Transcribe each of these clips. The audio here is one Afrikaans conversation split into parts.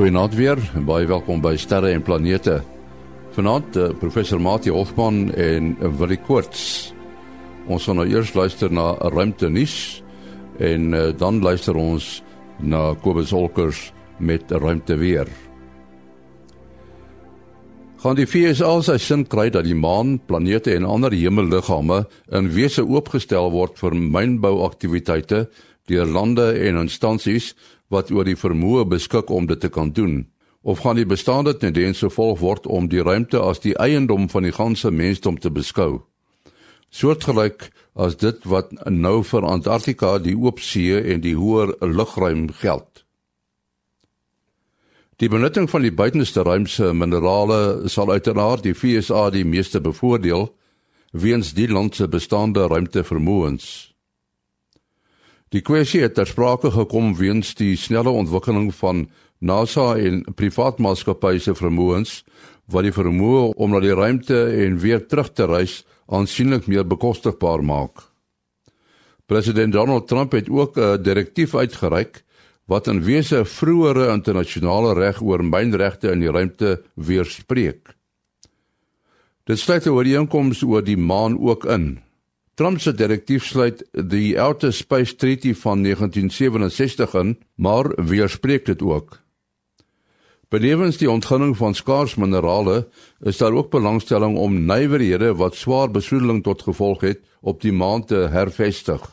Goeienaand weer en baie welkom by Sterre en Planete. Vanaand uh, professor Mati Hofman en uh, Willie Koorts. Ons gaan nou eers luister na 'n ruimte nuus en uh, dan luister ons na Kobus Olkers met ruimte weer. Gaan die FSA sy sin kry dat die maan, planete en ander hemelliggame in wese oopgestel word vir mynbouaktiwiteite deur lande en instansies wat oor die vermoë beskik om dit te kan doen of gaan die bestaande tendens gevolg word om die ruimte as die eiendom van die ganse mensdom te beskou? Soortgelyk as dit wat nou vir Antarktika die oop see en die hoër lugruim geld. Die benutting van die buitenste ruimse minerale sal uiteraard die FSA die meeste bevoordeel weens die land se bestaande ruimtevermoëns Die kwessie het ter sprake gekom weens die snelle ontwikkeling van NASA en privaatmaatskappye se vermoëns wat die vermoë om na die ruimte en weer terug te reis aansienlik meer bekostigbaar maak. President Donald Trump het ook 'n direktief uitgereik wat in wese vroeëre internasionale reg oor mynregte in die ruimte weerspreek. Dit sluit 'n ooreenkoms oor die maan ook in. Trump se direktief sluit die Outer Space Treaty van 1967 in, maar weerspreek dit ook. Benewens die ontginning van skaars minerale, is daar ook belangstelling om nywerhede wat swaar besoedeling tot gevolg het, op die maan te hervestig.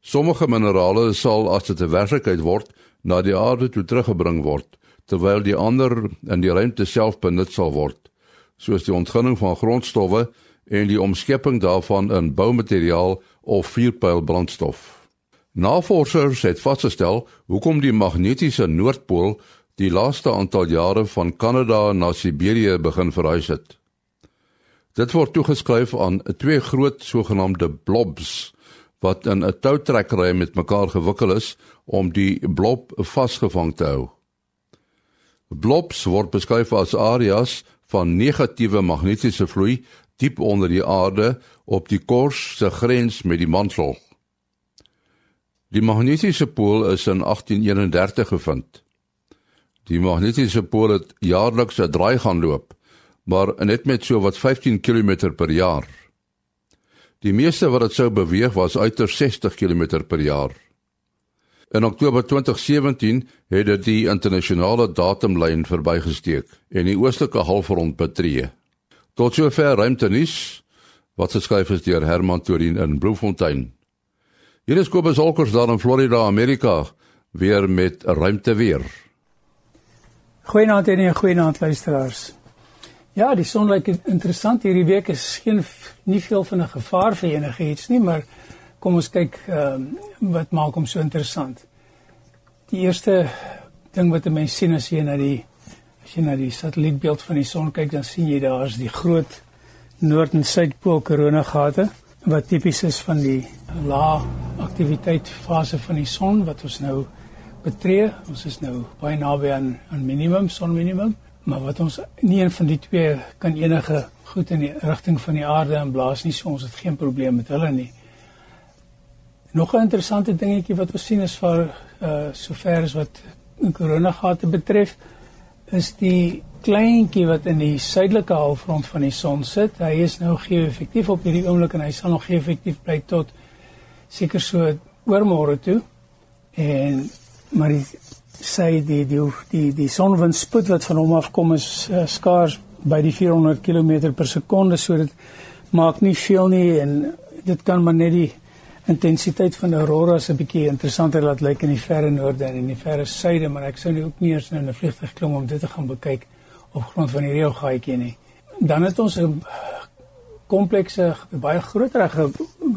Sommige minerale sal as dit 'n werklikheid word, na die aarde toe teruggebring word, terwyl die ander in die ruimte self benut sal word, soos die ontginning van grondstowwe en die omskepping daarvan in boumateriaal of vuurpylbrandstof. Navorsers het vasgestel hoekom die magnetiese noordpool die laaste aantal jare van Kanada na Siberië begin verhuis het. Dit word toegeskryf aan twee groot sogenaamde blobs wat in 'n toutrekkery met mekaar gewikkel is om die blob vasgevang te hou. Blobs word beskryf as areas van negatiewe magnetiese vloei diep onder die aarde op die kors se grens met die mantel. Die magnetiese pool is in 1831 gevind. Die magnetiese pool het jaarliks 'n draai gaan loop, maar net met so wat 15 km per jaar. Die meeste wat dit sou beweeg was uiters 60 km per jaar. In Oktober 2017 het dit die internasionale datumlyn verbygesteek en die oostelike halfrond betree. Tot sover ruimte nuus wat geskryf is deur Herman Torin in Bloemfontein. Hier is Kobus Olkers daar in Florida, Amerika, weer met ruimte weer. Goeienaand en goeienaand luisteraars. Ja, die son lyk interessant hierdie week is geen nie veel van 'n gevaar vir enigiets nie, maar kom ons kyk ehm uh, wat maak hom so interessant. Die eerste ding wat 'n mens sien as jy na die As jy na die satellietbeeld van die son kyk, dan sien jy daar is die groot noord- en suidpool koronagate wat tipies is van die lae aktiwiteit fase van die son wat ons nou betree. Ons is nou baie naby aan aan minimum sonminimum, maar wat ons nie een van die twee kan enige goed in die rigting van die aarde inblaas nie, so ons het geen probleem met hulle nie. Nog 'n interessante dingetjie wat ons sien is vir uh sover as wat koronagate betref, is die kleintjie wat in die suidelike halfrond van die son sit. Hy is nou geo-effektief op hierdie oomblik en hy sal nog geo-effektief bly tot seker so oormôre toe. En maar die sê die die die die sonwindspoed wat van hom af kom is uh, skaars by die 400 km per sekonde so dit maak nie veel nie en dit kan maar net die intensiteit van aurora se bietjie interessanter laat lyk in die verre noorde en in die verre suide, maar ek sou nie ook nie eens in 'n vliegtuig klim om dit te gaan bekyk op grond van die reëlgaatjie nie. Dan het ons 'n komplekse baie groter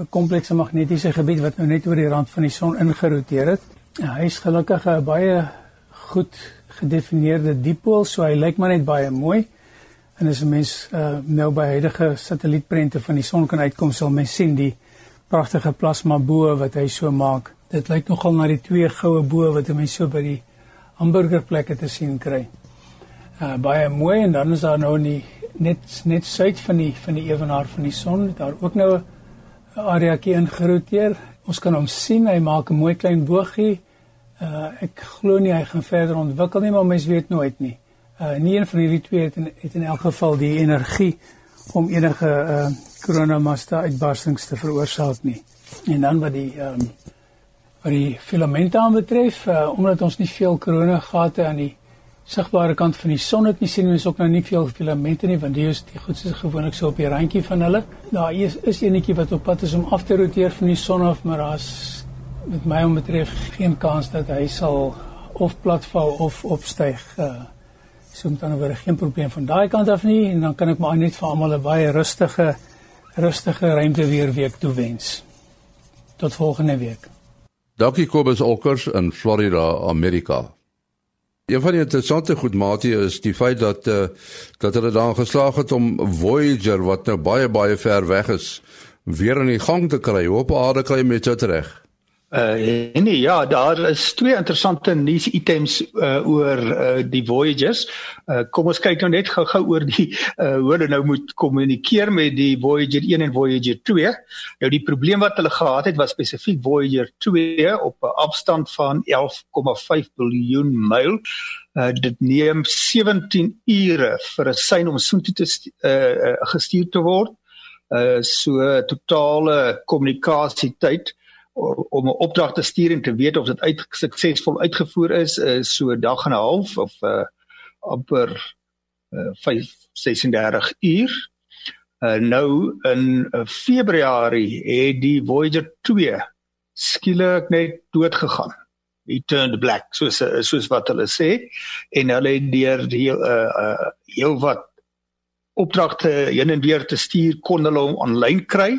komplekse magnetiese gebied wat nou net oor die rand van die son ingeroteer het. Ja, hy is gelukkig 'n baie goed gedefinieerde dipool, so hy lyk maar net baie mooi. En as 'n mens uh, nou by huidige satellietprente van die son kan uitkom, sal mens sien die pragtige plasma bo wat hy so maak. Dit lyk nogal na die twee goue bo wat jy so by die hamburgerplekke te sien kry. Uh baie mooi en dan is daar nou nie net net suid van die van die ewenaar van die son, daar ook nou 'n areaetjie ingeroteer. Ons kan hom sien, hy maak 'n mooi klein boogie Uh ek glo nie hy gaan verder ontwikkel nie, maar mens weet nooit nie. Uh nie een van hierdie twee het in, het in elk geval die energie om enige uh koronamasta uitbarstings te veroorsaak nie. En dan wat die ehm um, wat die filamente aanbetref, uh omdat ons nie veel koronagate aan die sigbare kant van die son het nie sien ons ook nou nie veel filamente nie want die is die goed is gewoonlik so op die randjie van hulle. Daar is is enetjie wat op pad is om af te roteer van die son af, maar daar's met my om betref geen kans dat hy sal of platval of opstyg. Uh, so met ander woorde geen probleem van daai kant af nie en dan kan ek maar net vir almal 'n baie rustige rustige ruimte weer week toewens. Tot volgende week. Dankie Kobus Olkers in Florida, Amerika. Een van die interessante goed maatie is die feit dat uh, dat hulle daar geslaag het om Voyager wat nou baie baie ver weg is weer in die gang te kry. Hoop aarde kry met dit reg. Uh nee, ja, daar is twee interessante nuus items uh oor uh die voyages. Uh kom ons kyk nou net gou-gou oor die uh hoe hulle nou moet kommunikeer met die Voyager 1 en Voyager 2. Nou die probleem wat hulle gehad het was spesifiek Voyager 2 op 'n afstand van 11,5 biljoen myl. Uh dit neem 17 ure vir 'n sein om soontoe te uh gestuur te word. Uh so totale kommunikasietyd om 'n opdrag te stuur en te weet of dit uit suksesvol uitgevoer is is so 'n dag en 'n half of uh amper uh 5 36 uur. Uh nou in uh, Februarie het die Voyager 2 skielik net dood gegaan. He turned black soos soos wat hulle sê en hulle het deur die uh uh heel wat opdragte heen en weer te stuur kon hulle hom aanlyn kry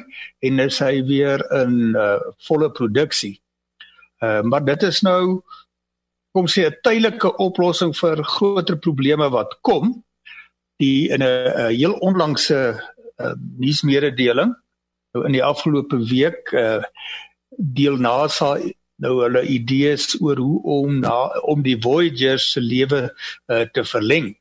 en is hy weer in uh, volle produksie. Uh, maar dit is nou kom sê 'n tydelike oplossing vir groter probleme wat kom. Die in 'n heel onlangse uh, nuusmededeling nou in die afgelope week uh, deel NASA nou hulle idees oor hoe om na, om die Voyager se lewe uh, te verleng.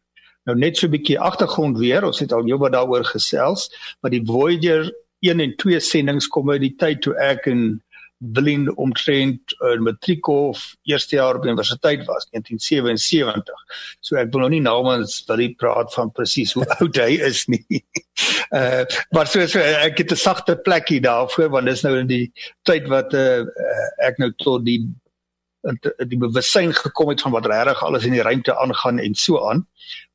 Nou net so 'n bietjie agtergrond weer, ons het al jou wat daaroor gesels, maar die Voyager 1 en 2 sendinge kom uit die tyd toe ek in Berlin omtrent in uh, matriek of eerste jaar op universiteit was 1977. So ek wil nou nie namens wil hy praat van presies hoe oud hy is nie. Uh maar so, so ek het 'n sagte plekkie daarvoor want dis nou in die tyd wat uh, ek nou tot die die bewussyn gekom het van wat regtig alles in die ruimte aangaan en so aan.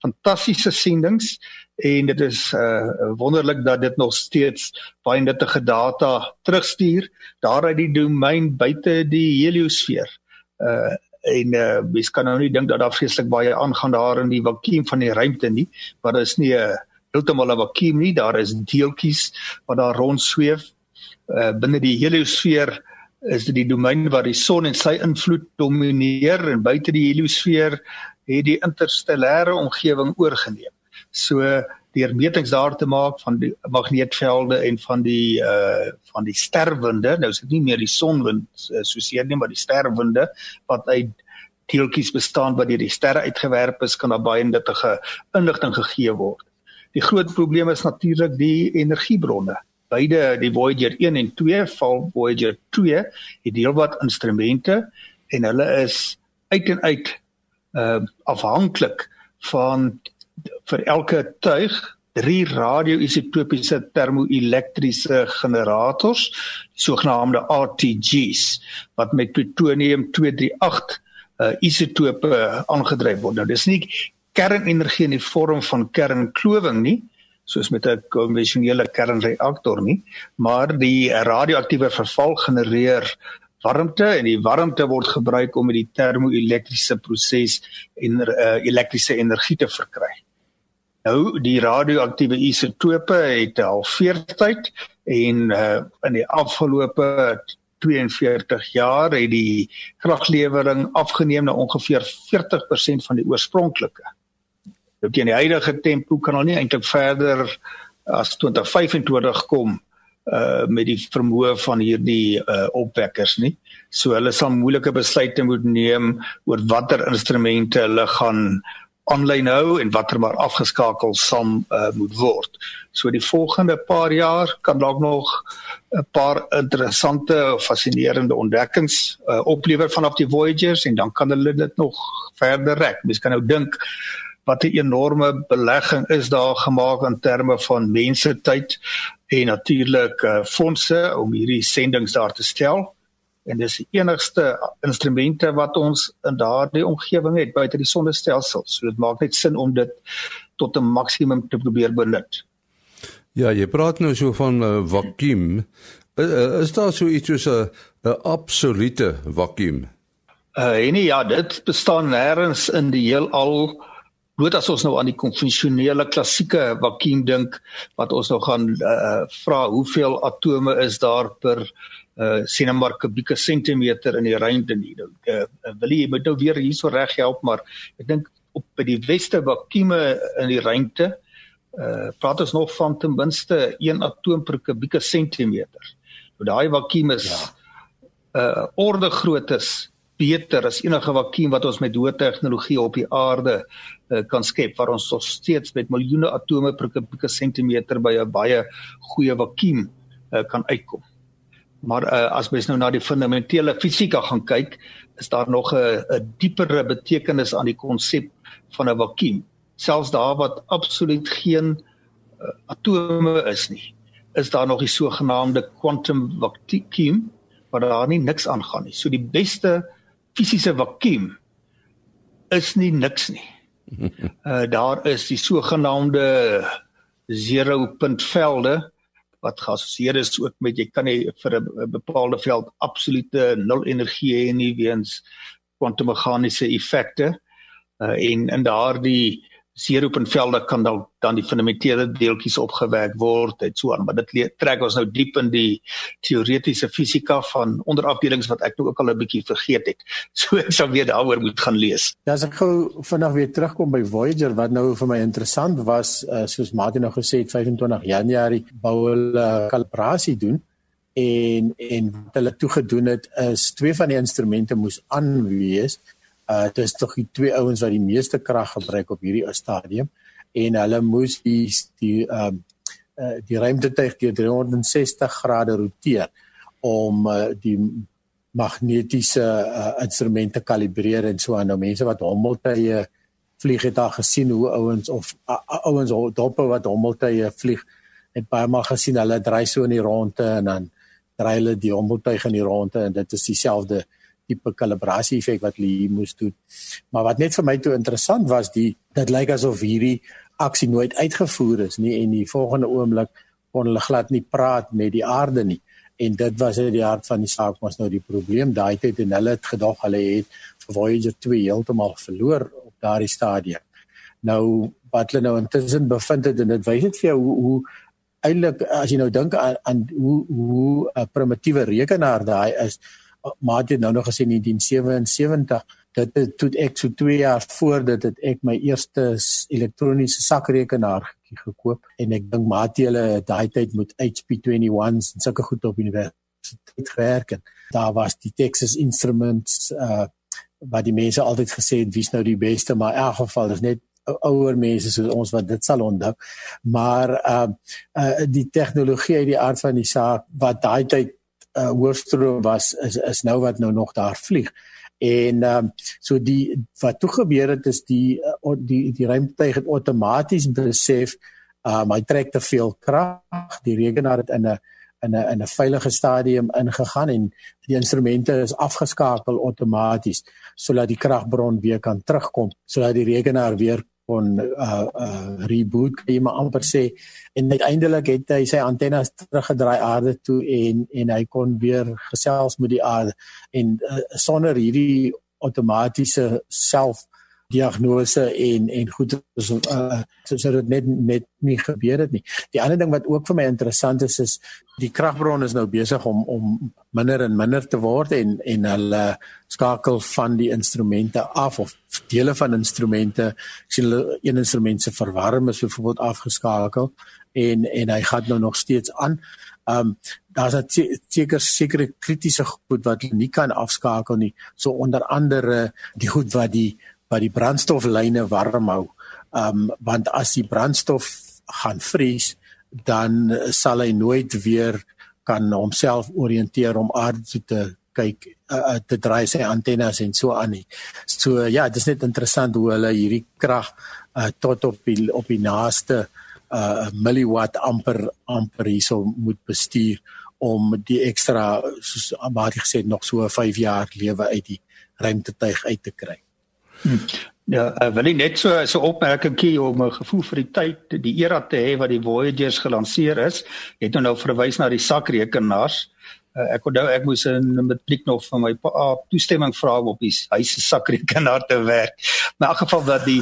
Fantastiese sendinge en dit is uh wonderlik dat dit nog steeds baie nuttige data terugstuur daar uit die domein buite die heliosfeer. Uh en uh mens kan nou nie dink dat daar vreeslik baie aangaan daar in die vakuum van die ruimte nie, maar dit is nie 'n heeltemal 'n vakuum nie, daar is deeltjies wat daar rond sweef uh binne die heliosfeer is dit die domein waar die son en sy invloed domineer en buite die heliosfeer het die interstellêre omgewing oorgeneem. So deur metings daar te maak van die magneetvelde en van die uh van die sterwinde, nou is dit nie meer die sonwind uh, soos hier nie, maar die sterwinde wat uit deeltjies bestaan wat deur die sterre uitgewerp is, kan daar baie nuttige inligting gegee word. Die groot probleem is natuurlik die energiebronne beide die Voyager 1 en 2 val Voyager 2 het heelwat instrumente en hulle is uit en uit uh afhanklik van vir elke tuig drie radio-isotopiese termoelektriese generators sogenaamde RTG's wat met plutonium 238 uh isotope aangedryf word. Nou dis nie kernenergie in die vorm van kernklowing nie, soos met 'n konvensionele kernreaktor nie, maar die radioaktiewe verval genereer warmte en die warmte word gebruik om die termoelektriese proses en uh, elektriese energie te verkry. Nou die radioaktiewe isotope het al veertyd en uh, in die afgelope 42 jaar het die kraglewering afgeneem na ongeveer 40% van die oorspronklike. Nou teen die huidige tempo kan hulle nie eintlik verder as 2025 kom uh met die vermoë van hierdie uh opwekkers nie. So hulle sal moeilike besluite moet neem oor watter instrumente hulle gaan aanlyn hou en watter maar afgeskakel sal uh, moet word. So die volgende paar jaar kan dalk nog 'n paar interessante of fascinerende ontdekkings uh, oplewer vanaf die Voyagers en dan kan hulle dit nog verder rek. Mens kan nou dink wat 'n enorme belegging is daar gemaak in terme van mense tyd en natuurlik uh, fondse om hierdie sendinge daar te stel en dis die enigste instrumente wat ons in daardie omgewing het buite die sonnestelsel. So dit maak net sin om dit tot 'n maksimum te probeer benut. Ja, jy praat nou so van 'n uh, vakuum. Uh, is daar so iets soos 'n 'n absolute vakuum? Uh nee, ja, dit bestaan nêrens in die heelal. Bloot as ons nou aan die konvensionele klassieke vakuum dink wat ons nou gaan uh vra hoeveel atome is daar per uh sien nou maar kubieke sentimeter in die ruimte nie. Nou uh, wil jy moet nou weer hierso reg help, maar ek dink op by die weste vakuume in die ruimte uh praat ons nog van ten minste 1 atoom per kubieke sentimeter. Nou daai vakuum is ja. uh orde grootes beter as enige vakuum wat ons met hoë tegnologie op die aarde uh, kan skep waar ons nog steeds met miljoene atome per kubieke sentimeter by 'n baie goeie vakuum uh, kan uitkom. Maar uh, as mens nou na die fundamentele fisika gaan kyk, is daar nog 'n 'n diepere betekenis aan die konsep van 'n vakuum. Selfs daar wat absoluut geen uh, atome is nie, is daar nog die sogenaamde quantum vacuum waar daar nie niks aangaan nie. So die beste fisiese vakuum is nie niks nie. Uh daar is die sogenaamde zero punt velde wat geassosieer is ook met jy kan nie vir 'n bepaalde veld absolute nul energie hê nie weens kwantummeganiese effekte uh, en in daardie seeroepenvelde kan dan dan die fundamentele deeltjies opgewerk word en so aan maar dit trek ons nou diep in die teoretiese fisika van onderafdelings wat ek nou ook al 'n bietjie vergeet het. So ek sal weer daaroor moet gaan lees. Ja as ek gou vinnig weer terugkom by Voyager wat nou vir my interessant was uh, soos Martin nou gesê het 25 Januarie bou hulle kalibrasie doen en en wat hulle toe gedoen het is twee van die instrumente moes aanwees uh dit is tog die twee ouens wat die meeste krag gebruik op hierdie stadium. En hulle moes die die ehm uh, uh, die ruimtetuig deur 360 grade roteer om uh, die magnetiese uh, instrumente kalibreer en so aan. Nou mense wat hommeltuie vlieg het daar gesien hoe ouens of uh, ouens doppe wat hommeltuie vlieg het baie maal gesien hulle dry so in die ronde en dan dry hulle die hommeltuig in die ronde en dit is dieselfde tipe kalibrasie effek wat hulle hier moes doen. Maar wat net vir my toe interessant was, die dit lyk asof hierdie aksie nooit uitgevoer is nie en die volgende oomblik kon hulle glad nie praat met die aarde nie. En dit was uit die hart van die saak was nou die probleem daai tyd en hulle het gedog hulle het Voyager 2 heeltemal verloor op daardie stadium. Nou wat hulle nou intussen bevind het en dit wys dit vir jou hoe, hoe eintlik as jy nou dink aan, aan hoe hoe 'n primitiewe rekenaar daai is maar dit nou nog gesê in 1977 dit het toe ek so 2 jaar voor dit het ek my eerste elektroniese sakrekenaar gekoop. En ek dink maar jy hulle daai tyd met HP 21s en sulke goed op universiteit gewerk en daar was die Texas Instruments uh wat die mense altyd gesê het wie's nou die beste? Maar in elk geval is net ouer mense soos ons wat dit sal onthou. Maar uh, uh die tegnologie uit die aard van die saak wat daai tyd uh, hoofstroom was is is nou wat nou nog daar vlieg. En ehm um, so die wat toe gebeur het is die uh, die die ruimtetuig het outomaties besef uh my trek te veel krag. Die rekenaar het in 'n in 'n in 'n veilige stadium ingegaan en die instrumente is afgeskakel outomaties sodat die kragbron weer kan terugkom sodat die rekenaar weer kon uh uh reboot kan jy maar amper sê. En uiteindelik het hy sy antennes teruggedraai aarde toe en en hy kon weer gesels met die aarde. En uh, sonder hierdie outomatiese self diagnose en en goed so uh, so dit net net nie gebeur het nie. Die ander ding wat ook vir my interessant is is die kragbron is nou besig om om minder en minder te word en en hulle skakel van die instrumente af of dele van instrumente. Ek sien hulle een instrument se verwarm is byvoorbeeld afgeskakel en en hy gaan nou nog steeds aan. Ehm um, daar's 'n seker sekere kritiese goed wat hulle nie kan afskakel nie. So onder andere die goed wat die wat die brandstoflyne warm hou. Um want as die brandstof gaan vries, dan sal hy nooit weer kan homself orienteer om aarde toe te kyk uh, te draai sy antennes en so aan nie. So ja, dit is net interessant hoe hulle hierdie krag uh, tot op die op die naaste uh milliwatt amper amper hierso moet bestuur om die ekstra soos jy gesê nog so 5 jaar lewe uit die ruimtetuig uit te kry. Hm. Ja, uh, wil ek net so so opmerking gee om 'n gevoel vir die tyd, die era te hê wat die Voyagers gelanseer is. Jy het nou nou verwys na die sakrekenaars. Uh, ek onthou ek moes in matriek nog van my pa toestemming vra om op die huis se sakrekenaar te werk. In elk geval dat die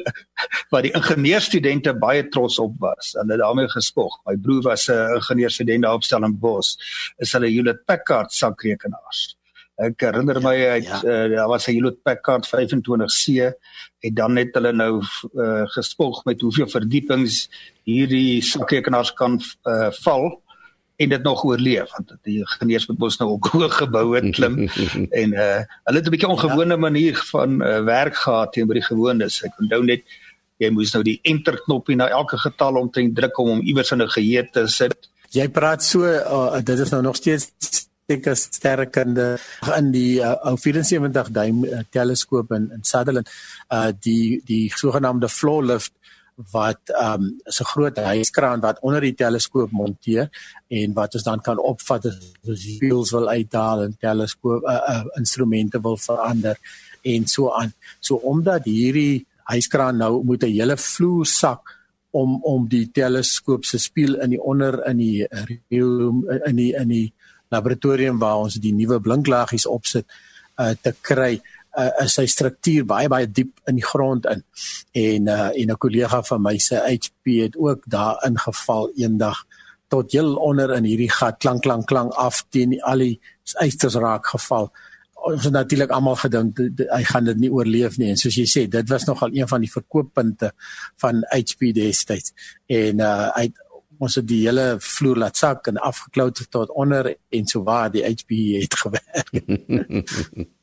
wat die ingenieurstudente baie trots op was. Hulle het daarmee gespog. My broer was 'n ingenieurstudent daar op Stellenbosch. Is hulle Hewlett Packard sakrekenaars. Ek herinner my uit ja. uh, daar was 'n Hewlett Packard 25C en dan het hulle nou uh, gespog met hoeveel verdiepings hierdie sakrekenaars kan uh, val en dit nog oorleef want die genees moet mos nou ook hoog gebou het klim en uh hulle het 'n bietjie ongewone ja. manier van uh, werk gehad teenoor die gewoontes. Ek onthou net jy moes nou die enter knoppie na elke getal omtrent druk om hom iewers in 'n geheue te sit. Jy praat so uh, dit is nou nog steeds seker sterkende in die uh, ou 74 duim uh, teleskoop in in Sutherland uh die die sogenaamde floor lift wat ehm um, is 'n groot hyskraan wat onder die teleskoop monteer en wat ons dan kan opvat as die wheels wil uithaal en teleskoop uh, uh, instrumente wil verander en so aan. So omdat hierdie hyskraan nou moet 'n hele vloer sak om om die teleskoop se spieël in die onder in die room in die in die laboratorium waar ons die nuwe blinklaagies opsit uh, te kry uh, is sy struktuur baie baie diep in die grond in. En uh, en 'n kollega van my se HP het ook daar ingeval eendag tot heel onder in hierdie gat klank klank klank af teen al die ysters raak geval. Ons het natuurlik almal gedink hy gaan dit nie oorleef nie en soos jy sê dit was nogal een van die verkooppunte van HP destyds. En uh hy ons het die hele vloer laat sak en afgeklou tot onder en so waar die HP het gewerk.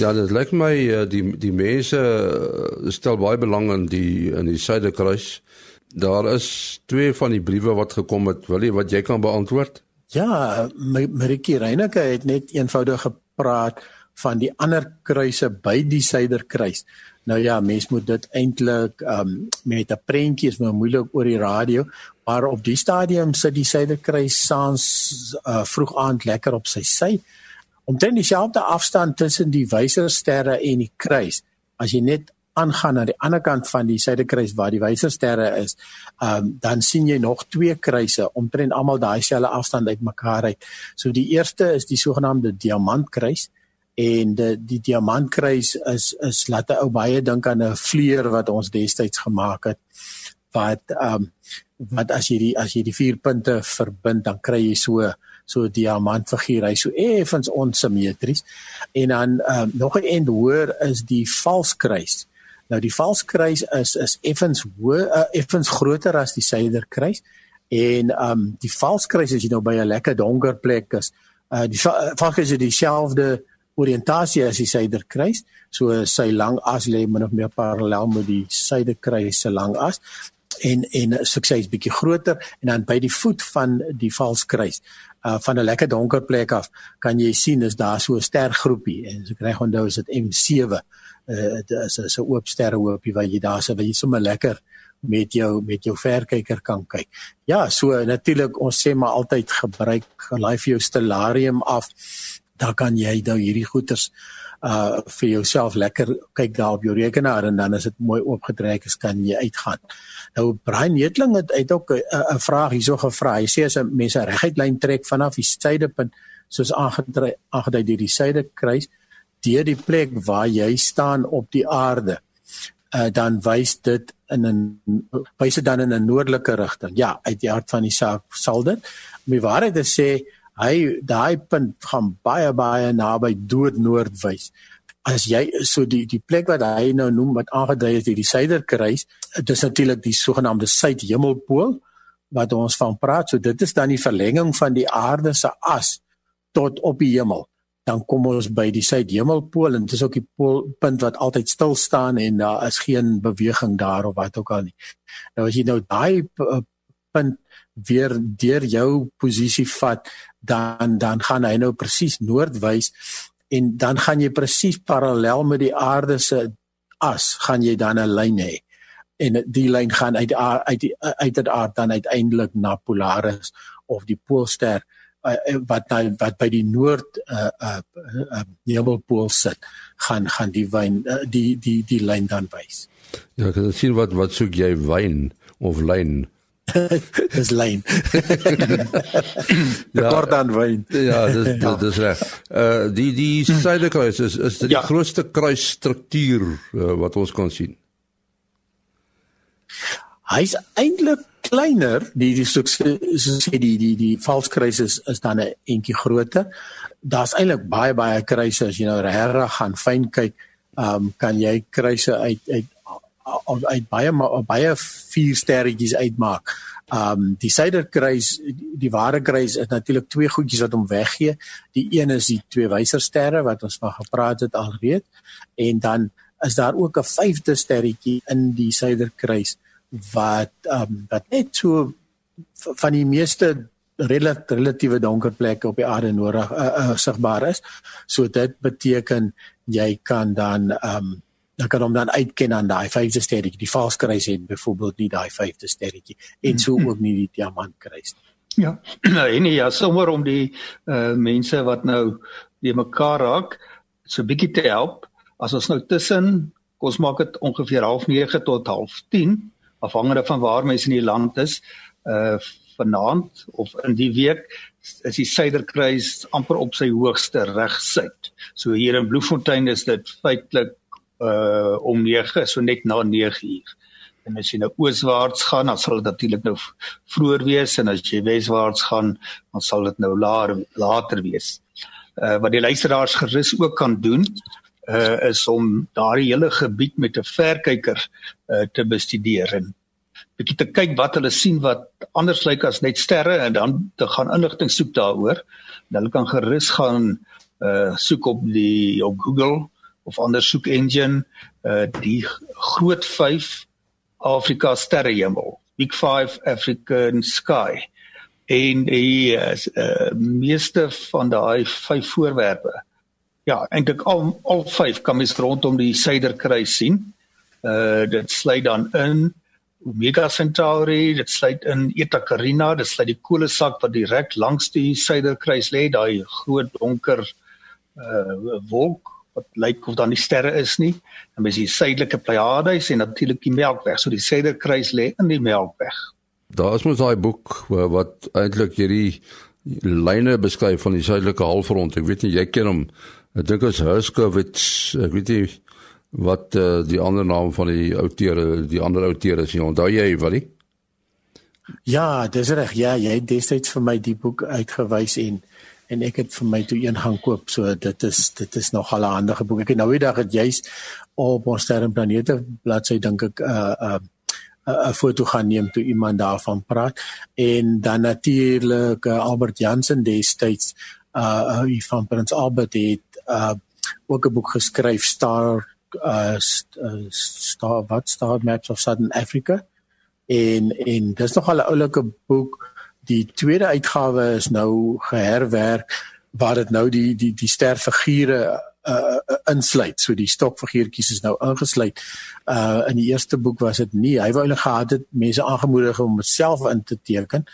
Ja, dit lyk my uh, die die mense uh, stel baie belang in die in die Suiderkruis. Daar is twee van die briewe wat gekom het, wil jy wat jy kan beantwoord? Ja, Marikie Reyneke het net eenvoudig gepraat van die ander kruise by die Suiderkruis. Nou ja, mens moet dit eintlik um, met 'n prentjie is maar moeilik oor die radio, maar op die stadium sit die Suiderkruis saans uh, vroeg aand lekker op sy sy. omtrent dieselfde afstand tussen die wysersterre en die kruis as jy net aangaan na die ander kant van die suiderkruis waar die wysersterre is um, dan sien jy nog twee kruise omtrent almal daai selfde afstand uitmekaar uit so die eerste is die sogenaamde diamantkruis en die, die diamantkruis is is laat 'n ou baie dink aan 'n vleuer wat ons destyds gemaak het wat um, wat as jy die as jy die vier punte verbind dan kry jy so so 'n diamantfiguur hy so effens onsimmetries. En dan um, nog 'n end hoor is die valskruis. Nou die valskruis is is effens hoë uh, effens groter as die suiderkruis. En um die valskruis as jy nou by 'n lekker donker plek is uh, die valskruis is dieselfde oriëntasie as die suiderkruis so sy lang as lê min of meer parallel met die suiderkruis se lang as en en sukses bietjie groter en dan by die voet van die valskruis uh van 'n lekker donker plek af kan jy sien is daar so 'n stergroepie en as ek reg onthou is dit M7 uh dit is 'n oop sterrehoopie waar jy daar so waar jy sommer lekker met jou met jou verkyker kan kyk. Ja, so natuurlik ons sê maar altyd gebruik laai vir jou stellarium af. Dan kan jy nou hierdie goeters uh vir jouself lekker kyk daar op jou rekenaar en dan as dit mooi oopgetrek is kan jy uitgaan. Nou Brian Netling het uit ook 'n vraag hierso gevra. Hy sê as 'n mens 'n reguit lyn trek vanaf die suidepunt soos aangedui aangedui deur die suidekruis deur die plek waar jy staan op die aarde uh dan wys dit in 'n wys dit dan in 'n noordelike rigting. Ja, uit die hart van die saak sal dit. Om die waarheid te sê, hy daai punt gaan baie baie naby doodnoord wys. As jy so die die plek wat hy nou noem wat aangedui is die suiderkruis dit is natuurlik die sogenaamde suidhemelpool wat ons van praat. So dit is dan die verlenging van die aarde se as tot op die hemel. Dan kom ons by die suidhemelpool en dit is ook die pool punt wat altyd stil staan en daar is geen beweging daar of wat ook al nie. Nou as jy nou daai punt weer deur jou posisie vat, dan dan gaan hy nou presies noordwys en dan gaan jy presies parallel met die aarde se as gaan jy dan 'n lyn hê en die lyn gaan uit uit die uiteraard dan uiteindelik na Polaris of die Poolster uh, wat nou wat by die noord uh uh, uh nebelpool sit gaan gaan die wyn uh, die die die lyn dan wys. Ja, ek sien wat wat soek jy wyn of lyn? dis lyn. ja, kort dan wyn. ja, dis ja. dis reg. Uh die die suiderkruis is is die ja. grootste kruisstruktuur uh, wat ons kan sien. Hy's eintlik kleiner, die die so sê die die die valskruis is is dan 'n entjie groter. Daar's eintlik baie baie kruise as jy nou regtig gaan fyn kyk, ehm um, kan jy kruise uit uit uit baie baie vier sterretjies uitmaak. Um die suiderkruis die ware kruis is natuurlik twee goedjies wat hom weggee. Die een is die twee wysersterre wat ons van gepraat het alreeds en dan is daar ook 'n vyfde sterretjie in die suiderkruis wat um wat net so van die meeste relatiewe donker plekke op die aarde nodig uh, uh, sigbaar is. So dit beteken jy kan dan um dan kan hom dan uitken aan daai vyfde sterretjie. Die valskruis het byvoorbeeld nie daai vyfde sterretjie en so ook nie die diamantkruis nie. Ja. Nou en ja, sommer om die uh mense wat nou die mekaar raak so bietjie te help. As ons nou tussen ons maak dit ongeveer 09:30 tot 10:30 afhangende van waar mense in die land is uh vanaand of in die week is die suiderkruis amper op sy hoogste reg suid. So hier in Bloemfontein is dit feitelik uh om 9 so net na 9 uur. En as jy nou ooswaarts gaan, dan sal dit natuurlik nou vroeër wees en as jy weswaarts gaan, dan sal dit nou later later wees. Uh wat die luisteraars gerus ook kan doen, uh is om daardie hele gebied met 'n verkyker uh te bestudeer en bietjie te kyk wat hulle sien wat anders lyk as net sterre en dan te gaan inligting soek daaroor. En hulle kan gerus gaan uh soek op die op Google of ander soek engine uh die groot 5 Afrika sterrehemel Big 5 African Sky. En die uh, meeste van daai vyf voorwerpe ja eintlik al al vyf kan mens rondom die suiderkruis sien. Uh dit sluit dan in Omega Centauri dit sluit in Eta Carina dit sluit die kolesak wat direk langs die suiderkruis lê daai groot donker uh wolk wat lyk of daar nie sterre is nie. Dan is die suidelike Pleiades en natuurlik die Melkweg. So die suiderkruis lê in die Melkweg. Daar is mos daai boek wat eintlik hierdie lyne beskryf van die suidelike halfrond. Ek weet nie jy ken hom. Ek dink as Herskowitz, ek weet nie wat uh, die ander naam van die outeure, die ander outeure is nie. Onthou jy Wally? Ja, dis reg. Ja, jy het destyds vir my die boek uitgewys en en ek het vir my toe een gaan koop. So dit is dit is nog al 'n handige boek. Ek het nou die dag het juis op ons sterrenplanete bladsy dink ek 'n uh, 'n uh, 'n foto gaan neem toe iemand daarvan praat en dan natuurlik uh, Albert Jansen destyds uh van Prins Albert het uh ook 'n boek geskryf Star uh Star wat Star Maps of Southern Africa en en dis nog al 'n oulike boek die tweede uitgawe is nou geherwerk waar dit nou die die die sterfigure uh, uh insluit. So die stokfiguurtjies is nou ingesluit. Uh in die eerste boek was dit nie. Hy wou hulle gehad het mense aangemoedig om self in te teken.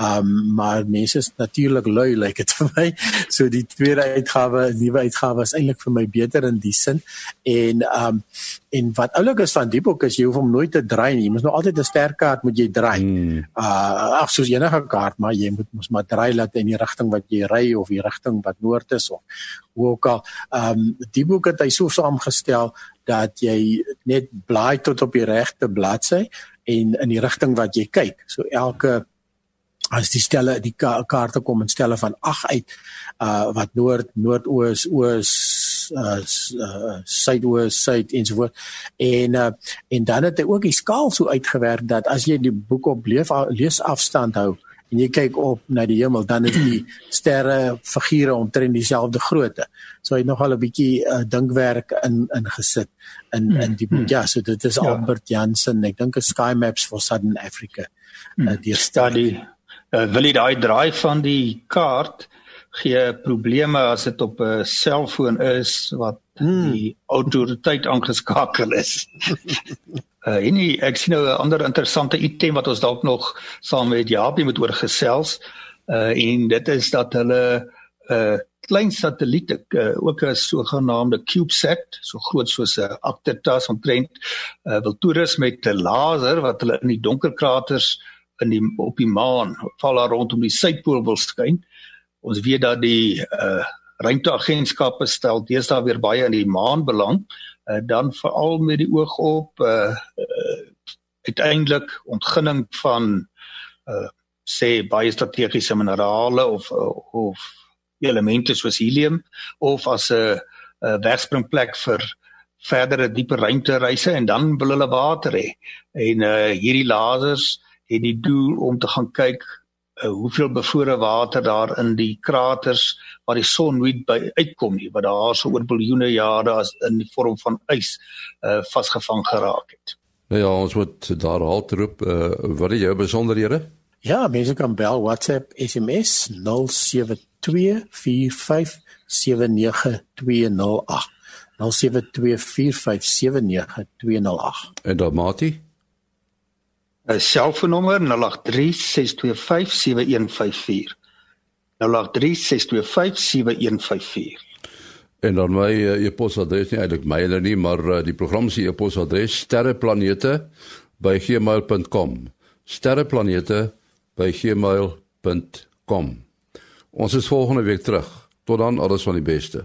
Um maar mense is natuurlik lui lyk like dit vir my. So die tweede uitgawe, die nuwe uitgawe is eintlik vir my beter in die sin. En um en wat oulik is van die boek is jy hoef hom nooit te draai nie. Jy moet nou altyd 'n sterkaart moet jy draai. Hmm. Uh ag soos enige kaart, maar jy moet mos maar draai laat in die rigting wat jy ry of die rigting wat noord is of hoe ook al. Um die boek het hy so saamgestel dat jy net blaai tot op die regte bladsy en in die rigting wat jy kyk. So elke as die stelle die ka kaarte kom in stelle van 8 uit uh wat noord noordoos oos uh, uh suidoos suid ensovoort en uh en dan het hy ook die skaal so uitgewerk dat as jy die boek op leef, lees afstand hou en jy kyk op na die hemel, dan is die sterre figure omtrent dieselfde grootte. So hy het nogal 'n bietjie uh, dinkwerk in ingesit in in, in die hmm. ja, so dit is ja. Albert Jansen, ek dink 'n sky maps for Southern Africa. Uh, die study uh, wil jy daai draai van die kaart gee probleme as dit op 'n selfoon is wat hmm. die autoriteit aangeskakel is. uh en ek sien nou 'n ander interessante item wat ons dalk nog saam met Japie moet oorgesels. Uh en dit is dat hulle 'n uh, klein satelliet uh, ook 'n sogenaamde CubeSat, so groot soos 'n aktertas omtrent uh, wil toerus met 'n laser wat hulle in die donker kraters in die op die maan val daar rondom die suidpool wil skyn. Ons weet dat die uh ruimteagentskappe stel deesdae weer baie in die maan belang, uh, dan veral met die oog op uh, uh uiteindelik ontginning van uh sê baie strategiese minerale of uh, of elemente soos helium of as 'n 'n wegspringplek vir verdere dieper ruimtereise en dan wil hulle water hê. En uh hierdie lasers het die doel om te gaan kyk uh, hoeveel bevrore water daar in die kraters waar die son nooit by uitkom nie wat daar so oor biljoene jare as in die vorm van ys uh, vasgevang geraak het. Nou ja, ons moet daar halt roep uh, wat is jou besonderhede? Ja, mense kan bel WhatsApp SMS 0724579208. 0724579208. En dan Mati? 'n selfoonnommer 0836257154. 0836257154. En dan my uh, e-posadres nie eintlik myne nie, maar uh, die program se e-posadres sterreplanete@gmail.com. sterreplanete@gmail.com. Ons is volgende week terug. Tot dan, alles van die beste.